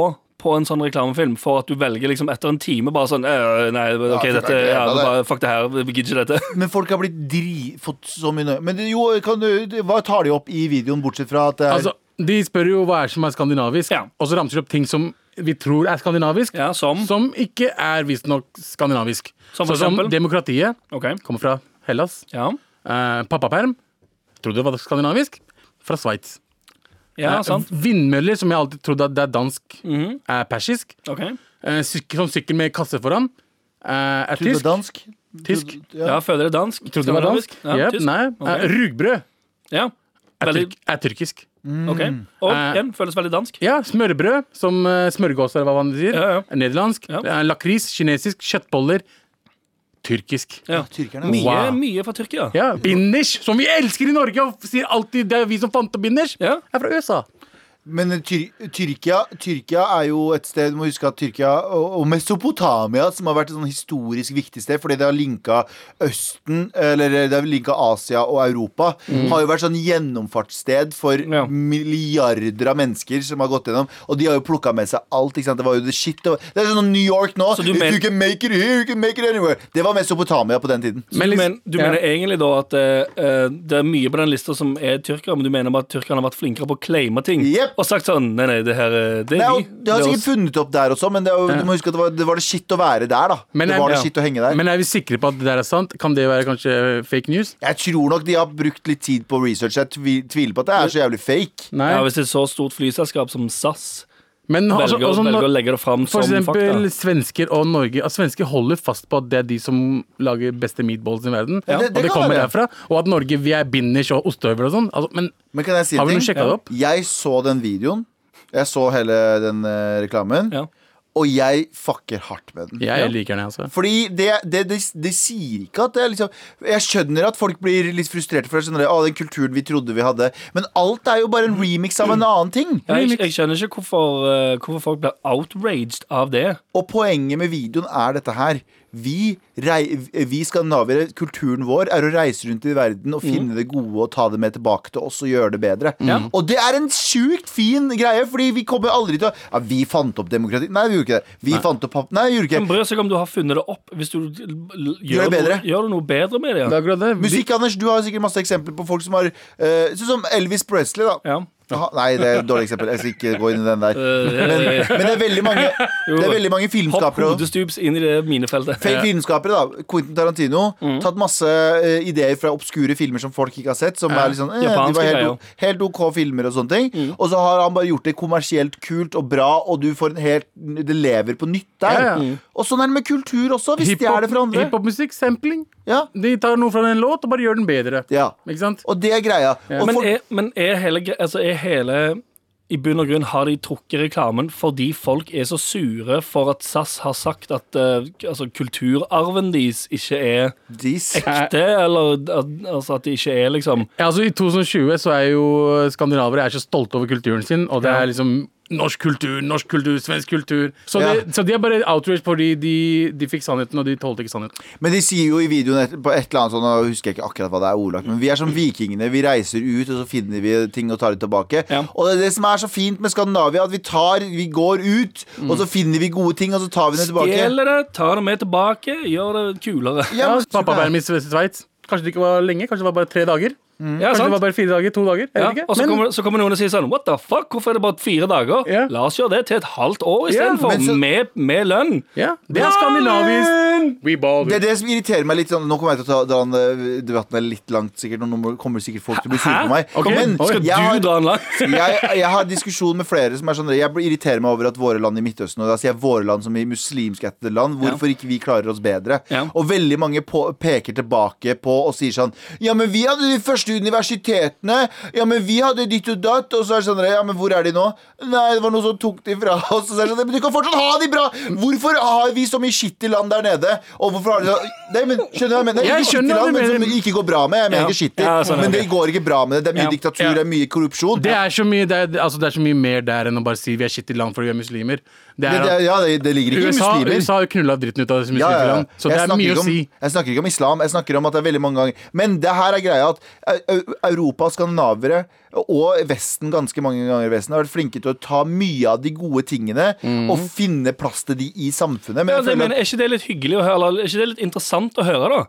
på en sånn reklamefilm for at du velger liksom etter en time bare sånn øh, Nei, ok, ja, dette det, ja, det. bare, Fuck det her, vi gidder ikke dette. Men folk har blitt dri... fått så mye Men jo, kan du, hva tar de opp i videoen, bortsett fra at det er Altså, de spør jo hva er som er skandinavisk, Ja. og så ramser de opp ting som vi tror er skandinavisk, Ja, som som ikke er visstnok skandinavisk. Som for Sånn som eksempel? demokratiet okay. kommer fra Hellas. Ja, Eh, pappaperm trodde det var skandinavisk. Fra Sveits. Ja Eh, sant. Vindmøller, som jeg alltid trodde at det er dansk, Mhm. er persisk. OK. Eh, syk sånn sykkel med kasse foran eh, er tysk. dansk. Tysk. Trodde- Ja, føler det er dansk. Trodde det var dansk. Ja, Jep, tysk. nei. Ok. Eh, rugbrød Ja. er, Veldig, tyrk er tyrkisk. OK. Og Eh, igjen, føles veldig dansk. Ja, smørbrød, som uh, smørgås, eller hva man sier. Ja, ja. er Nederlandsk. Ja. Eh, Lakris, kinesisk. Kjøttboller. Tyrkisk. Ja. Tyrkerne. Mye, Wow. mye fra Tyrkia. Ja, Binders, som vi elsker i Norge, og sier alltid det er vi som fant opp binders, Ja. er fra USA. Men Tyr Tyrkia, Tyrkia er jo et sted Du må huske at Tyrkia og, og Mesopotamia, som har vært et sånn historisk viktig sted, fordi det har linka Østen, eller det har linka Asia og Europa, har jo vært sånn gjennomfartssted for Mm. Ja. milliarder av mennesker som har gått gjennom. Og de har jo plukka med seg alt. Ikke sant? Det var jo the shit. Det er sånn New York nå. Du men- you can make it here, you can make it anywhere. Det var Mesopotamia på den tiden. Men du, liksom- men, du ja. mener egentlig da at eh, det er mye på den lista som er tyrkere, men du mener bare at tyrkerne har vært flinkere på å claime ting? Yep. Og sagt sånn Nei, nei, det her eh, Det Nei, er og vi. det har Det er sikkert oss. funnet opp der også, men det, er jo- du må huske at det var, det var det shit å være der, da. Men det jeg- var det ja. shit å henge der. Men er vi sikre på at det der er sant? Kan det være kanskje fake news? Jeg tror nok de har brukt litt tid på research. Jeg tvi- tviler på at det er så jævlig fake. Nei. Ja, Hvis det er et så stort flyselskap som SAS Men altså, velger, altså, velger å legge det fram for som eksempel fakta svensker og Norge at Svensker holder fast på at det er de som lager beste meatballs i verden. Ja, det- og det det kommer være. derfra. Og at Norge vi er binders og ostehøvel og sånn. Altså, men Men kan jeg si har en vi ting? noe sjekka det opp? Jeg så den videoen. Jeg så hele den uh, reklamen. Ja. Og jeg fucker hardt med den. Jeg liker den, altså. Fordi det, det, det, det sier ikke at det er liksom Jeg skjønner at folk blir litt frustrerte for det. å, den kulturen vi trodde vi hadde. Men alt er jo bare en remix av en annen ting. Ja, jeg, jeg skjønner ikke hvorfor, eh, hvorfor folk blir outraged av det. Og poenget med videoen er dette her. Vi, rei, vi skandinaviere, kulturen vår er å reise rundt i verden og finne det gode og ta det med tilbake til oss og gjøre det bedre. Og det er en sjukt fin greie, fordi vi kommer aldri til å Ja, vi fant opp demokrati. Nei, vi gjorde ikke det. Vi fant opp Nei, vi gjorde ikke det. Men bryr seg om du har funnet det opp hvis du Gjør det gjør, bedre. noe, gjør du noe bedre med det? Det er akkurat det. Musikk, Anders, du har sikkert masse eksempler på folk som har eh, Sånn som Elvis Presley, da. Ja. Aha, nei, det er et dårlig eksempel. Jeg skal ikke gå inn i den der. Eh, Men, men det er veldig mange Det er veldig mange filmskapere Hopp hodestups inn i det minefeltet. Fe- Filmskapere, da. Quentin Tarantino. Mm. Tatt masse eh, ideer fra obskure filmer som folk ikke har sett. Som er sånn, eh, de var helt, helt OK filmer og sånne ting. Mm. Og så har han bare gjort det kommersielt kult og bra, og du får en helt Det lever på nytt der. Ja, ja. Mm. Og sånn er det med kultur også. hvis de er det for andre. Hiphop-musikk, sampling. Ja. De tar noe fra en låt og bare gjør den bedre. ja. Ikke sant? Og det er greia. Og Men for... er, men er hele, altså er hele I bunn og grunn har de trukket reklamen fordi folk er så sure for at SAS har sagt at uh, altså, kulturarven deres ikke er Dis. ekte, eller at, altså at det ikke er liksom Ja, altså I 2020 så er jo skandinavere er så stolte over kulturen sin, og det er liksom norsk kultur, norsk kultur, svensk kultur. Så, Ja. det, så de er bare outrage fordi de, de fikk sannheten, og de tålte ikke sannheten. Men de sier jo i videoen et, på et eller annet sånn, og husker jeg ikke akkurat hva det er ordlagt, men vi er som vikingene. Vi reiser ut, og så finner vi ting og tar det tilbake. Ja. Og det er det som er så fint med Skandinavia, at vi tar, vi går ut, og så finner vi gode ting, og så tar vi det tilbake. Stjeler det, tar det med tilbake, gjør det kulere. Ja, Ja, men- Pappaperm i Sveits. Kanskje det ikke var lenge, kanskje det var bare tre dager. Ja, Kanskje det var bare fire dager, to dager. Ja, og så Men- kommer, så kommer noen og sier sånn What the fuck, hvorfor er det bare fire dager? Yeah. La oss gjøre det til et halvt år Ja, istedenfor, yeah, så- med, med lønn. Yeah. det er skandinavisk. Det er det som irriterer meg litt sånn Nå kommer jeg til å ta den eh, debatten er litt langt sikkert Og nå kommer sikkert folk til å bli sure på meg Okay. Men Skal jeg har, du dra den langt? jeg, jeg har diskusjon med flere som er sånn Jeg irriterer meg over at våre land i Midtøsten Og da sier jeg våre land som i muslimskette land Hvorfor ikke vi klarer oss bedre Ja. Og veldig mange på, peker tilbake på Og sier sånn Ja, men vi hadde de første universitetene Ja, men vi hadde ditt og datt Og så er det sånn Ja, men hvor er de nå? Nei, det var noe som tok de fra oss Og så er det sånn Men du kan fortsatt ha de bra Hvorfor har vi så mye skitt i land der nede? Og hvorfor har de så Nei, men skjønner du hva jeg mener? Jeg skjønner land, men som ikke går bra med Jeg mener Ja. ikke i. Ja, sånn, Men det går ikke bra med det Det er mye Ja. diktatur, det er mye korrupsjon Det er, så mye, det, er, altså det er så mye mer der enn å bare si vi er skitt i land fordi vi er muslimer. Det er det, ja, det, det ligger ikke i USA, muslimer. USA har knulla dritten ut av disse Ja, muslimske ja, ja. Så Jeg det er mye om, å si. Jeg snakker ikke om islam, jeg snakker om at det er veldig mange ganger Men det her er greia at Eu- Europa, skandinavere og Vesten ganske mange ganger Vesten har vært flinke til å ta mye av de gode tingene og finne plass til de i samfunnet. Men Ja, det, men Er ikke det litt hyggelig å høre, eller er ikke det litt interessant å høre, da?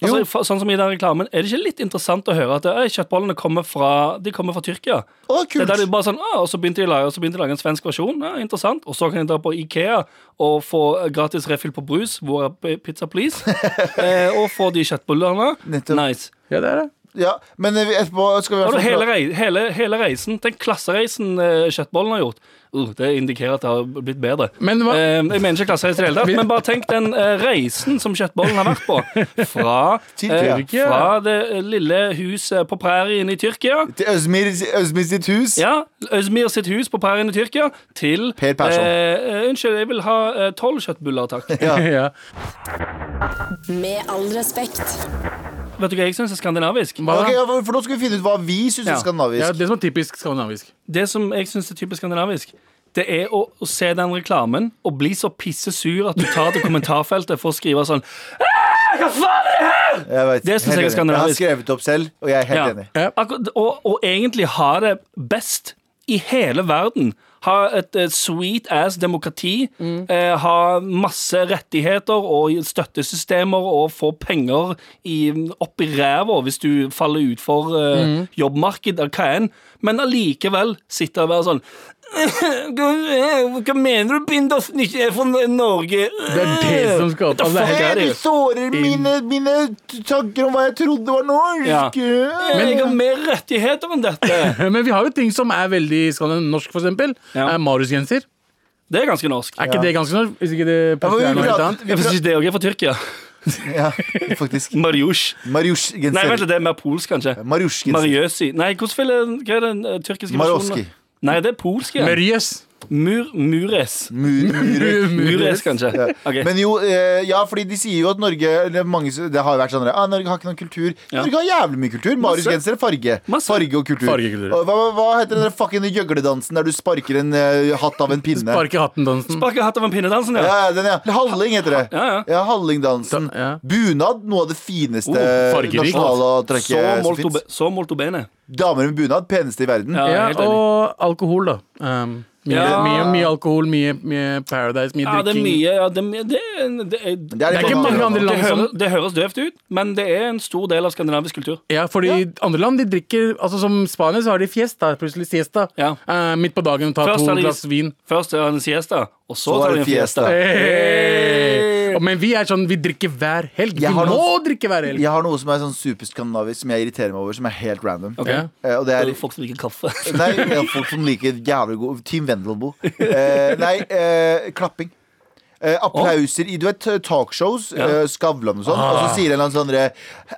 Altså, for, sånn som i den reklamen, Er det ikke litt interessant å høre at «Øy, kjøttbollene kommer fra, de kommer fra Tyrkia? Å, Det er der de bare sånn, ah, og så de og så begynte de å lage en svensk versjon. Ja, interessant. Og så kan de dra på Ikea og få gratis refill på brus. Hvor er pizza, please? eh, og få de kjøttbullene. Nice. Ja, det er det. Ja, men eh, etterpå skal vi du hele, rei hele, hele reisen, den klassereisen eh, kjøttbollen har gjort. Uh, det indikerer at det har blitt bedre. Men hva- Eh, jeg mener ikke klassereis i det hele tatt, men bare tenk den eh, reisen som kjøttbollen har vært på. Fra, eh, fra det lille huset på prærien i Tyrkia. Til Øzmir, Øzmir sitt hus. Ja, Øzmir sitt hus på prærien i Tyrkia til Per Persson. eh, eh, Unnskyld, jeg vil ha tolv kjøttbuller, takk. Ja. Ja. Med all respekt. Vet du hva jeg syns er skandinavisk? Hva? Ok, ja, for, nå skal vi finne ut hva vi syns Ja. er skandinavisk. Ja, det som er typisk skandinavisk. Det som jeg syns er typisk skandinavisk, det er å, å se den reklamen og bli så pissesur at du tar til kommentarfeltet for å skrive sånn Jeg vet, Det synes helt jeg er enig. skandinavisk. Jeg har skrevet det opp selv, og jeg er helt Ja. enig. Akkurat, og, og egentlig ha det best i hele verden. Ha et et sweet ass demokrati. Eh, ha masse rettigheter og støttesystemer og få penger i, opp i ræva hvis du faller utfor eh, jobbmarked jobbmarkedet, hva enn. Men allikevel sitte og være sånn Hva mener du Bindersen ikke er fra Norge? Det er det som skal opp. Altså, det her. er det? sårer mine, mine tanker om hva jeg trodde var norsk. Ja. Men jeg har mer rettigheter enn dette. Men vi har jo ting som er veldig norsk, for eksempel. Ja. Er Marius-genser. Det er ganske norsk. Er ikke det ganske norsk? Hvis ikke det Ja, men plutselig vi er noe helt annet. Jeg synes det er fra Tyrkia. Ja, faktisk. Mariusz. Mariusz-genser. Nei, vent litt, det er mer polsk, kanskje. Mariusz-genser. Mariøsi. Nei, hvordan spiller Hva er den eh, tyrkiske versjonen? Nei, det er polsk. Ja. Mørjes. Mur, mures. Mur, mures. Mures, kanskje. Ja. Okay. Men jo, eh, ja, fordi de sier jo at Norge det, mange, Det har jo vært sånn ah, Norge har ikke noen kultur. Ja. Norge har jævlig mye kultur. Marius-genser er farge. Masse. Farge og kultur. Fargekultur. Hva, hva heter den der fucking gjøgledansen der du sparker en uh, hatt av en pinne? Sparker hatten-dansen. Sparker hatt av en pinnedansen, Ja, ja. ja, den, ja. Halling heter det. Ja, ja. Hallingdansen. Ja. Bunad, noe av det fineste Oh, nasjonale Så trekket som fins. så molto bene. Damer med bunad, peneste i verden. Ja, Ja, og alkohol, da. Um, Mye, Ja. mye, mye alkohol, mye, mye Paradise, mye Ja, det er drikking. mye ja, det, er mye- det, det, Det er, Det er ikke mange andre land som høres, det høres døvt ut, men det er en stor del av skandinavisk kultur. Ja, fordi andre land de drikker Altså Som Spania så har de fiesta, plutselig siesta. Ja. Eh, midt på dagen tar Først to glass vin. Først er det en siesta, og så, Så er tar det en fiesta. Hey. Men vi er sånn, vi drikker hver helg. Vi Jeg vi må noe- drikke hver helg. Jeg har noe som er sånn superskandinavisk som jeg irriterer meg over, som er helt random. Okay. Eh, og det Det er er folk som liker kaffe. Nei, det er folk som liker jævlig god Team Wendelboe. Eh, nei, eh, klapping. Eh, applauser i du vet, talkshows, Ja. eh, Skavlan og sånn. Og så sier en eller annen sånn eh,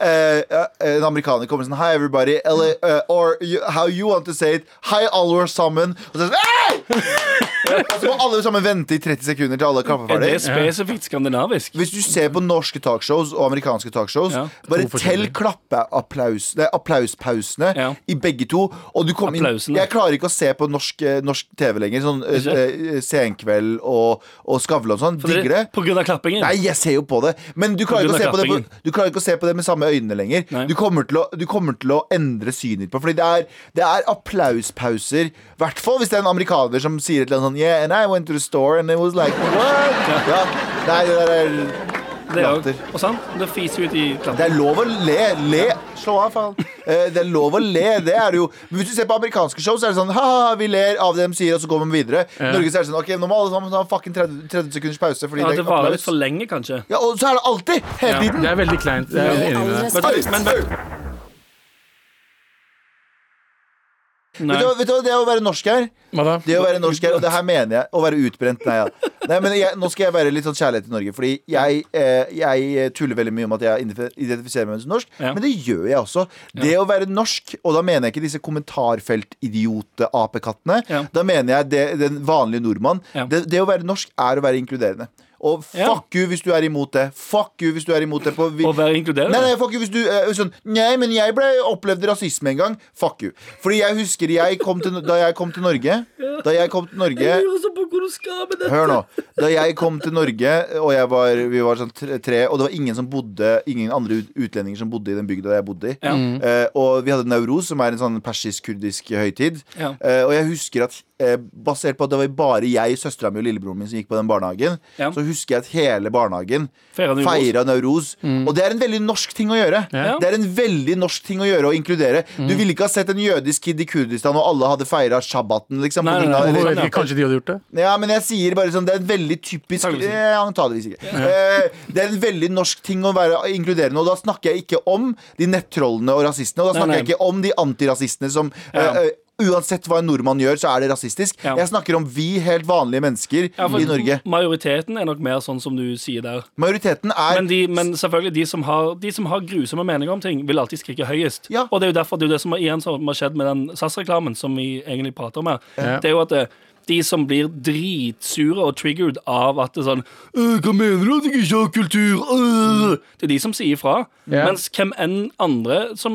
eh, En amerikaner kommer sånn Hi, everybody. Eller, uh, or you, how you want to say it. Hi, alle sammen. Og så, sånn, «Hey!» Og så må alle sammen vente i 30 sekunder til alle kaffeferdige Er det spesifikt skandinavisk? Hvis du ser på norske talkshows og amerikanske talkshows, Ja. bare To tell forskjellige. klappeapplaus, nei, applauspausene Ja. i begge to. Og du kommer inn, Applausene. jeg klarer ikke å se på norsk, eh, norsk TV lenger. Sånn Ikke? eh, Senkveld og, og Skavlan og sånn. Digger det. På grunn av klappingen? Nei, jeg ser jo på det. Men du klarer, På ikke å grunn se av på det, på, du klarer ikke å se på det med samme øynene lenger. Nei. Du kommer, til å, du kommer til å endre synet ditt på Fordi det er, det er applauspauser. I hvert fall hvis det er en amerikaner som sier et eller annet sånn Yeah, and I went to the store and it was like What? Ja. Nei, det der er det er latter. jo, og sant? Det fiser ut i Det er lov å le. Le. Slå av, faen. Eh, Det er lov å le. Det er det jo. Men hvis du ser på amerikanske show, så er det sånn ha-ha, vi ler av det de sier, og så går vi videre. I Norge så er det sånn OK, nå må alle sammen ha fucking 30, 30 sekunders pause. Fordi Ja, det det er varer litt for lenge, kanskje. Ja, og så er det alltid! Hele Ja. tiden. Det er veldig kleint. Jeg er enig med deg. Men, men, Vet du, vet du det å være norsk her? Det å være norsk her, og det her mener jeg, å være utbrent. Nei, ja. Nei men jeg, Nå skal jeg være litt sånn kjærlighet til Norge. Fordi jeg, eh, jeg tuller veldig mye om at jeg identifiserer meg som norsk, Ja. men det gjør jeg også. Det å være norsk, og da mener jeg ikke disse kommentarfelt-idiote-apekattene. Ja. Da mener jeg det, den vanlige nordmann. Ja. Det, det å være norsk er å være inkluderende. Og fuck you hvis du er imot det. Fuck you hvis du er imot det. På, Å være inkluderende? Nei, nei, fuck you hvis du uh, sånn Nei, men jeg ble opplevde rasisme en gang. Fuck you. Fordi jeg husker jeg kom til, da jeg kom til Norge Da jeg kom til Norge på hvor du skal med dette. Hør nå. Da jeg kom til Norge, og jeg var, vi var sånn tre, Og det var ingen som bodde Ingen andre utlendinger som bodde i den bygda jeg bodde i. Ja. Eh, og vi hadde Nauroz, som er en sånn persisk-kurdisk høytid. Ja. Eh, og jeg husker at eh, basert på at det var bare jeg, søstera mi og lillebroren min som gikk på den barnehagen, Ja. så husker jeg at hele barnehagen feira Nauroz. Og det er en veldig norsk ting å gjøre. Ja. Det er en veldig norsk ting å gjøre å inkludere. Du ville ikke ha sett en jødisk kid i Kurdistan og alle hadde feira shabbaten, liksom. Nei, nei, nei, nei, ikke, Kanskje de hadde gjort det? Ja, men jeg sier bare sånn Det er en veldig typisk eh, Antageligvis ikke. Eh, det er en veldig norsk ting å være inkluderende. Og da snakker jeg ikke om de nettrollene og rasistene. Og da snakker nei. jeg ikke om de antirasistene som eh, eh, Uansett hva en nordmann gjør, så er det rasistisk. Ja. Jeg snakker om vi helt vanlige mennesker Ja, i Norge. Majoriteten er nok mer sånn som du sier der. Majoriteten er Men, de, men selvfølgelig, de som, har, de som har grusomme meninger om ting, vil alltid skrike høyest. Ja. Og det er jo derfor det er det som har, igjen som har skjedd med den SAS-reklamen, som vi egentlig prater om her. Det er jo at det, de som blir dritsure og triggered av at det er sånn «Øh, Hva mener du at jeg ikke har kultur? Øh!» Det er de som sier ifra. Yeah. Mens hvem enn andre som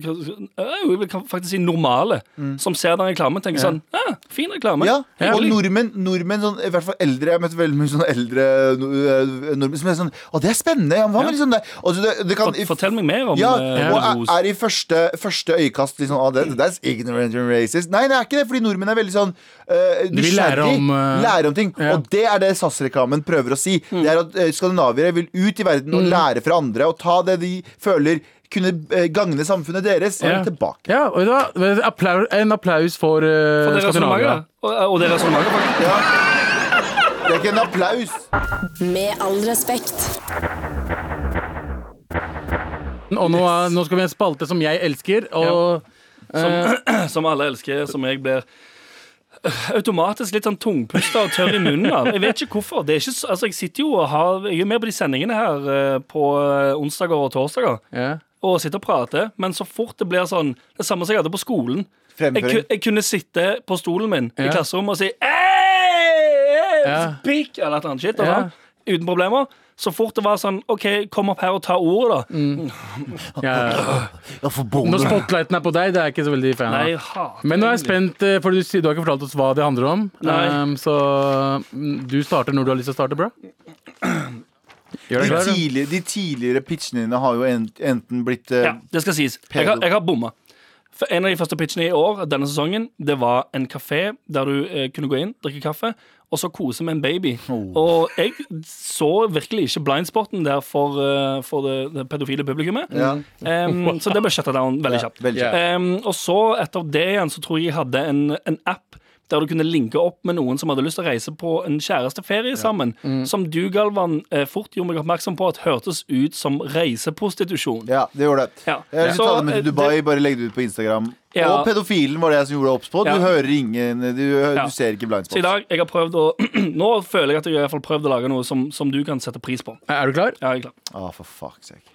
øh, Jeg kan faktisk si normale, som ser den reklamen, tenker sånn ah, Fin reklame. ja, og nordmenn, nordmenn sånn, i hvert fall eldre Jeg har møtt veldig mye sånne eldre eh, nordmenn som er sånn Å, det er spennende! Ja, hva med Ja. liksom det? Og det, det kan, Fort- Fortell meg mer om Ja, og er, er i første, første øyekast liksom ah, That's ignorant and racist. Nei, det er ikke det, fordi nordmenn er veldig sånn uh, De vil lære om, uh, lære om ting. ja. Og det er det SAS-reklamen prøver å si. Det er at uh, skandinaviere vil ut i verden og lære fra andre og ta det de føler kunne eh, gagne samfunnet deres, Ja. tilbake. Ja, og da, applaus, En applaus for, uh, For det Skandinavia. Og, og det resonnementet, faktisk. Det er ikke en applaus. Med all respekt. Og nå, nå skal vi ha en spalte som jeg elsker. Og Som, som alle elsker, som jeg blir automatisk litt sånn tungpusta og tørr i munnen av. Jeg vet ikke hvorfor. Det ikke, altså, jeg sitter jo og har Jeg er med på de sendingene her eh, på eh, onsdager og torsdager ja. og sitter og prater, men så fort det blir sånn Det samme som jeg hadde på skolen. Jeg, jeg kunne sitte på stolen min i klasserommet og si «Ei! Ja. Speak! Eller et eller annet shit. Ja. sånn, Uten problemer. Så fort det var sånn OK, kom opp her og ta ordet, da. Ja. Ja, for Når spotlighten er på deg, det er jeg ikke så veldig fan av. Men nå er jeg spent, eh, for du, du har ikke fortalt oss hva det handler om. Um, så mm, du starter når du har lyst til å starte, bro. Gjør De klar? da? tidligere, de tidligere pitchene dine har jo enten blitt uh, Ja, det skal sies. Jeg har, jeg har bomma. For en av de første pitchene i år, denne sesongen, det var en kafé der du eh, kunne gå inn, drikke kaffe, og så kose med en baby. Og jeg så virkelig ikke blindspotten der for, eh, for det, det pedofile publikummet. Ja. Um, så det ble shutta down veldig kjapt. kjapt. Em, og så, etter det igjen, så tror jeg jeg hadde en, en app der du kunne linke opp med noen som hadde lyst til å reise på en kjæresteferie sammen. Som du, Galvan, eh, fort gjorde meg oppmerksom på at hørtes ut som reiseprostitusjon. Ja, det gjorde det. Ja. Jeg vil ta det med eh, til Dubai, bare legg det ut på Instagram. Ja. Og pedofilen var det jeg som gjorde obs på. Du Ja. hører ingen Du, Ja. du ser ikke Så i dag, jeg har prøvd å Nå føler jeg at jeg har i hvert fall prøvd å lage noe som, som du kan sette pris på. Er du klar? Ja, jeg er klar. Å, for fuck's sake.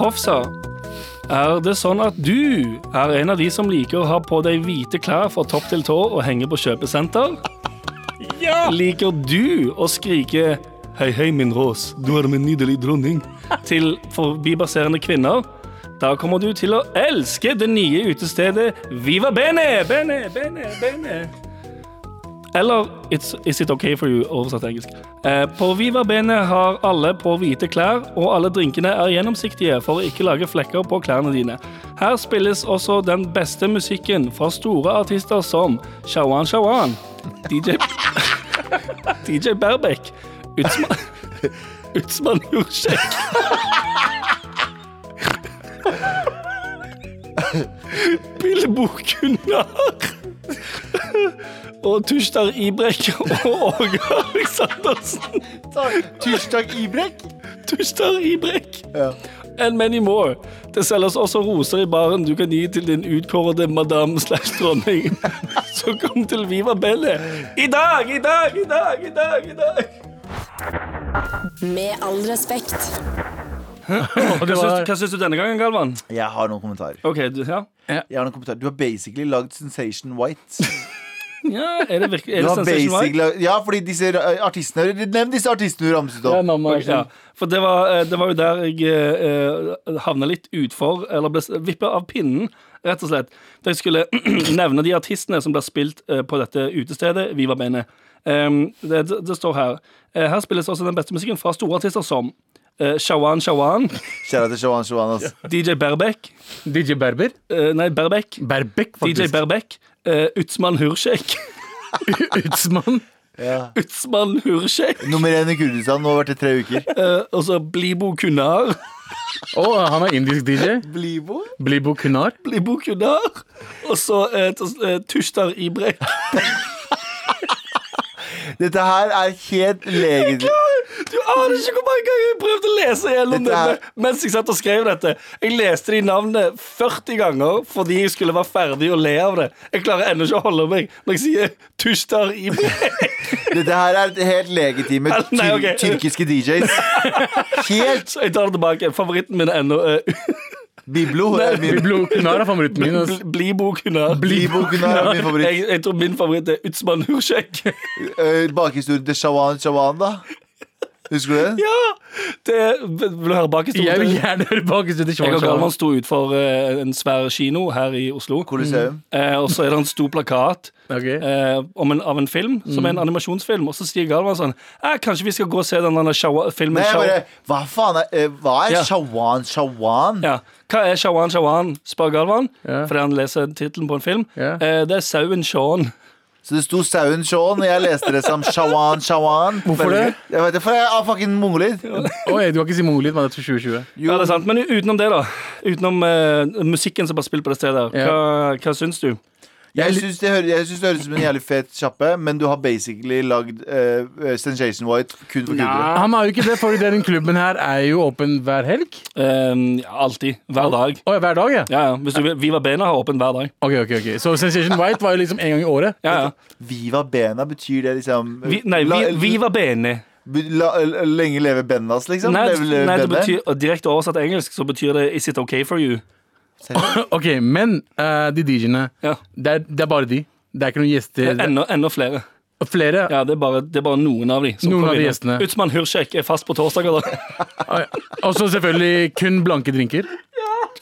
Hofsa, er det sånn at du er en av de som liker å ha på deg hvite klær fra topp til tå og henge på kjøpesenter? Ja! Liker du å skrike 'Hei, hei, min rås, du er min nydelige dronning' til forbibaserende kvinner? Da kommer du til å elske det nye utestedet Viva Bene! Bene, Bene, Bene. Eller Is It Okay For You, oversatt til engelsk. Eh, på Viva Bene har alle på hvite klær, og alle drinkene er gjennomsiktige for å ikke lage flekker på klærne dine. Her spilles også den beste musikken fra store artister som Shawan Shawan, DJ DJ Berbek, Utsman Utsman Hursek. Bilbo Gunnar. Og Tushtar Ibrek og Åge Aleksandersen. Tushtar Ibrek? Tushtar Ibrek. Ja. And many more. Det selges også roser i baren du kan gi til din utkårede madame slash dronning. Så kom til Viva Belle. I dag, i dag, i dag, i dag! i dag Med all respekt. Hva det syns, hva syns du denne gangen, Galvan? Jeg har noen kommentarer. Ok, du, ja. Jeg har noen kommentarer. Du har basically lagd Sensation White. ja Er det virkelig er Du det har Sensation White? basically, ja, fordi disse eh, artistene Nevn disse artistene du ramset ja, opp. er Ja, sånn. for det var, eh, det var jo der jeg eh, havna litt utfor, eller ble vippa av pinnen, rett og slett. Da jeg skulle nevne de artistene som blir spilt eh, på dette utestedet, Viva Bene. Um, det, det, det står her. Eh, her spilles også den beste musikken fra store artister som eh, Shawan Shawan, Kjære til Shawan Shawan. DJ Berbek DJ Berber. Uh, Nei, Berbek. Berbek, DJ. Berbek. Uh, Utsman Hursek. Utsman? Ja. Utsman Hursek. Nummer én i Kurdistan. Nå har vært i tre uker. Uh, og så Blibo Kunar. Å, han er indisk DJ. Blibo? Blibo Kunar. Blibo Kunar. Og så uh, Tushtar Ibrek. Dette her er helt legitimt. Du aner ikke hvor mange ganger jeg prøvde å lese gjennom det Dette er- mens jeg satt og skrev dette. Jeg leste de navnene 40 ganger fordi jeg skulle være ferdig og le av det. Jeg klarer ennå ikke å holde meg når jeg sier Tushtar Ibrek. Dette her er helt legitime Nei, tyr tyrkiske DJs. Helt Så jeg tar det tilbake. Favoritten min er ennå eh, Biblo er min, Biblo Kunar er favoritten min. ass. Blibo Kunar. Blibo Kunar er min favoritt. Jeg, jeg tror min favoritt er Utsman Hursek. Uh, Bakhistorien til Shawan Shawan, da. Husker du det? Ja! Det, vil du høre bakhistorien? Jeg vil gjerne høre bak til Jeg og Galvan sto utfor eh, en svær kino her i Oslo. Coliseum. Eh, og så er det en stor plakat okay. eh, om en, av en film, som er en animasjonsfilm. Og så sier Galvan sånn eh, Kanskje vi skal gå og se den filmen Nei, bare Hva faen er, hva er Ja. Shawan Shawan? ja. Hva er Shawan Shawan? spør Galvan. Ja. Fordi han leser tittelen på en film. Ja. Eh, det er sauen Shaun. Så det sto Sauen Shaun, og jeg leste det som Shawan Shawan. Hvorfor det? Jeg vet det, For jeg er fucking mongolid. Oi, du har ikke si mongolid, men det er til 2020. Ja, det er sant. Men utenom det, da. Utenom uh, musikken som bare spiller på det stedet. Hva, hva syns du? Jeg syns det, hører- jeg synes det høres ut som en jævlig fet kjappe, men du har basically lagd uh, Sensation White kun for kurdere. Han har jo ikke det, for den klubben her er jo åpen hver helg. Eh, alltid. Hver dag. Å, ja, hver dag, ja? Ja, ja. Hvis du vil. Viva Bena har åpen hver dag. Ok, ok, ok Så Sensation White var jo liksom en gang i året. Ja, ja. Viva Bena, betyr det liksom Vi, nei, la, vi, Viva Bene. la, la, Lenge leve Bennas, liksom? Nei, leve, leve nei det betyr, direkte oversatt til engelsk så betyr det Is it okay for you? Ok, men eh, de DJ-ene, Ja. det, er- det er bare de. Det er ikke noen gjester. Enda, enda flere. Flere. Ja, det er bare, det er bare noen av de. som Noen kommer av de innom. gjestene. Utsmann Hursek er fast på torsdager, da. Ah, ja. Og så selvfølgelig kun blanke drinker.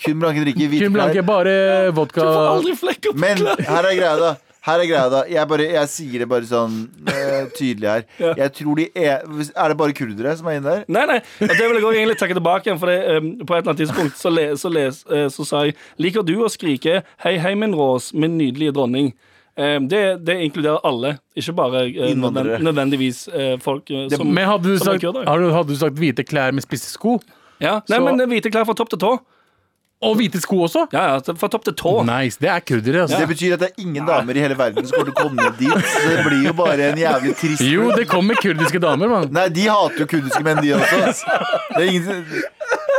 Kun blanke drikker, hvite Kun blanke, klær. bare vodka. Du får aldri flekker på Men klær. her er greia, da. Her er greia, da. Jeg, bare, jeg sier det bare sånn uh, tydelig her. Ja. Jeg tror de er Er det bare kurdere som er inne der? Nei, nei, og det vil jeg også egentlig takke tilbake igjen. For det, um, på et eller annet tidspunkt så, le, så, les, uh, så sa jeg Liker du å skrike 'Hei, hei, min rås, min nydelige dronning'? Um, det, det inkluderer alle, ikke bare eh, Innvandrere. nødvendigvis eh, folk det, som Men hadde du, som er sagt, hadde du sagt hvite klær med spisse sko? ja. Nei, så- men hvite klær fra topp til tå. Og hvite sko også? Ja, ja, fra topp til tå. Nice, det er kurdere. Altså. Det betyr at det er ingen damer i hele verden som kommer til å komme dit. Så det blir jo bare en jævlig trist Jo, det kommer kurdiske damer, mann. Nei, de hater jo kurdiske menn, de også. Det er ingen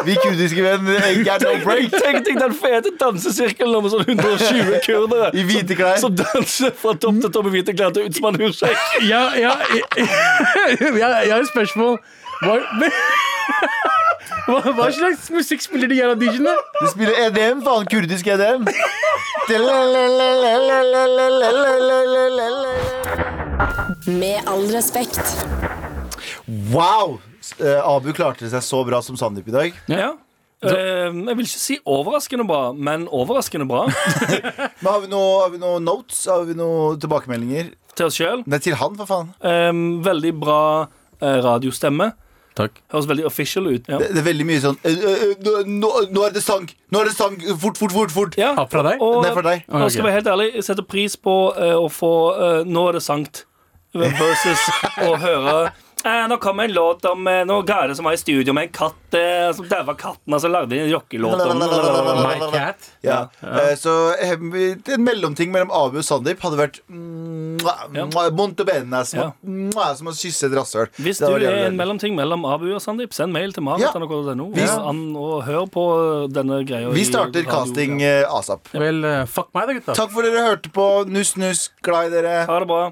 Vi kurdiske menn ikke get no break. Tenk deg den fete dansesirkelen med sånn 120 kurdere I hvite klær. som danser fra topp til tå med hvite klær til Utsman Hursek. Ja, ja, jeg, jeg har et spørsmål. Hva, hva, hva slags musikk spiller de her av DJ-ene? De spiller EDM, faen. Kurdisk EDM. Med all respekt. Wow! Eh, Abu klarte seg så bra som Sandeep i dag. Ja. Eh, jeg vil ikke si overraskende bra, men overraskende bra Men Har vi noen noe notes? Har vi noen tilbakemeldinger? til oss sjøl. Nei, til han, for faen. veldig bra eh, radiostemme. Takk. Høres veldig official ut. Ja. Det, det er veldig mye sånn eh, nå, nå, er det sang! Nå er det sang! Fort, fort, fort! fort Ja. Fra deg? Og, Nei, fra for deg. Nå skal jeg være helt ærlig, jeg setter pris på uh, å få uh, Nå er det sankt versus å høre eh, Nå kom en låt om eh, noen gære som var i studio med en katt eh, som daua katten, og så lagde de en rockelåt om My cat? Ja. Eh, så eh, en mellomting mellom Abu og Sandeep hadde vært mwah, mwah, som, Ja. som å kysse et rasshøl. Hvis Det du var er jævlig en deilig. mellomting mellom Abu og Sandeep, send mail til Ja. marit.nrk.no Vi- og, og hør på denne greia. Vi starter radio, casting ja. eh, asap. Vel, eh, fuck meg da, gutta. Takk for dere hørte på. Nuss, nuss. Glad i dere. Ha det bra.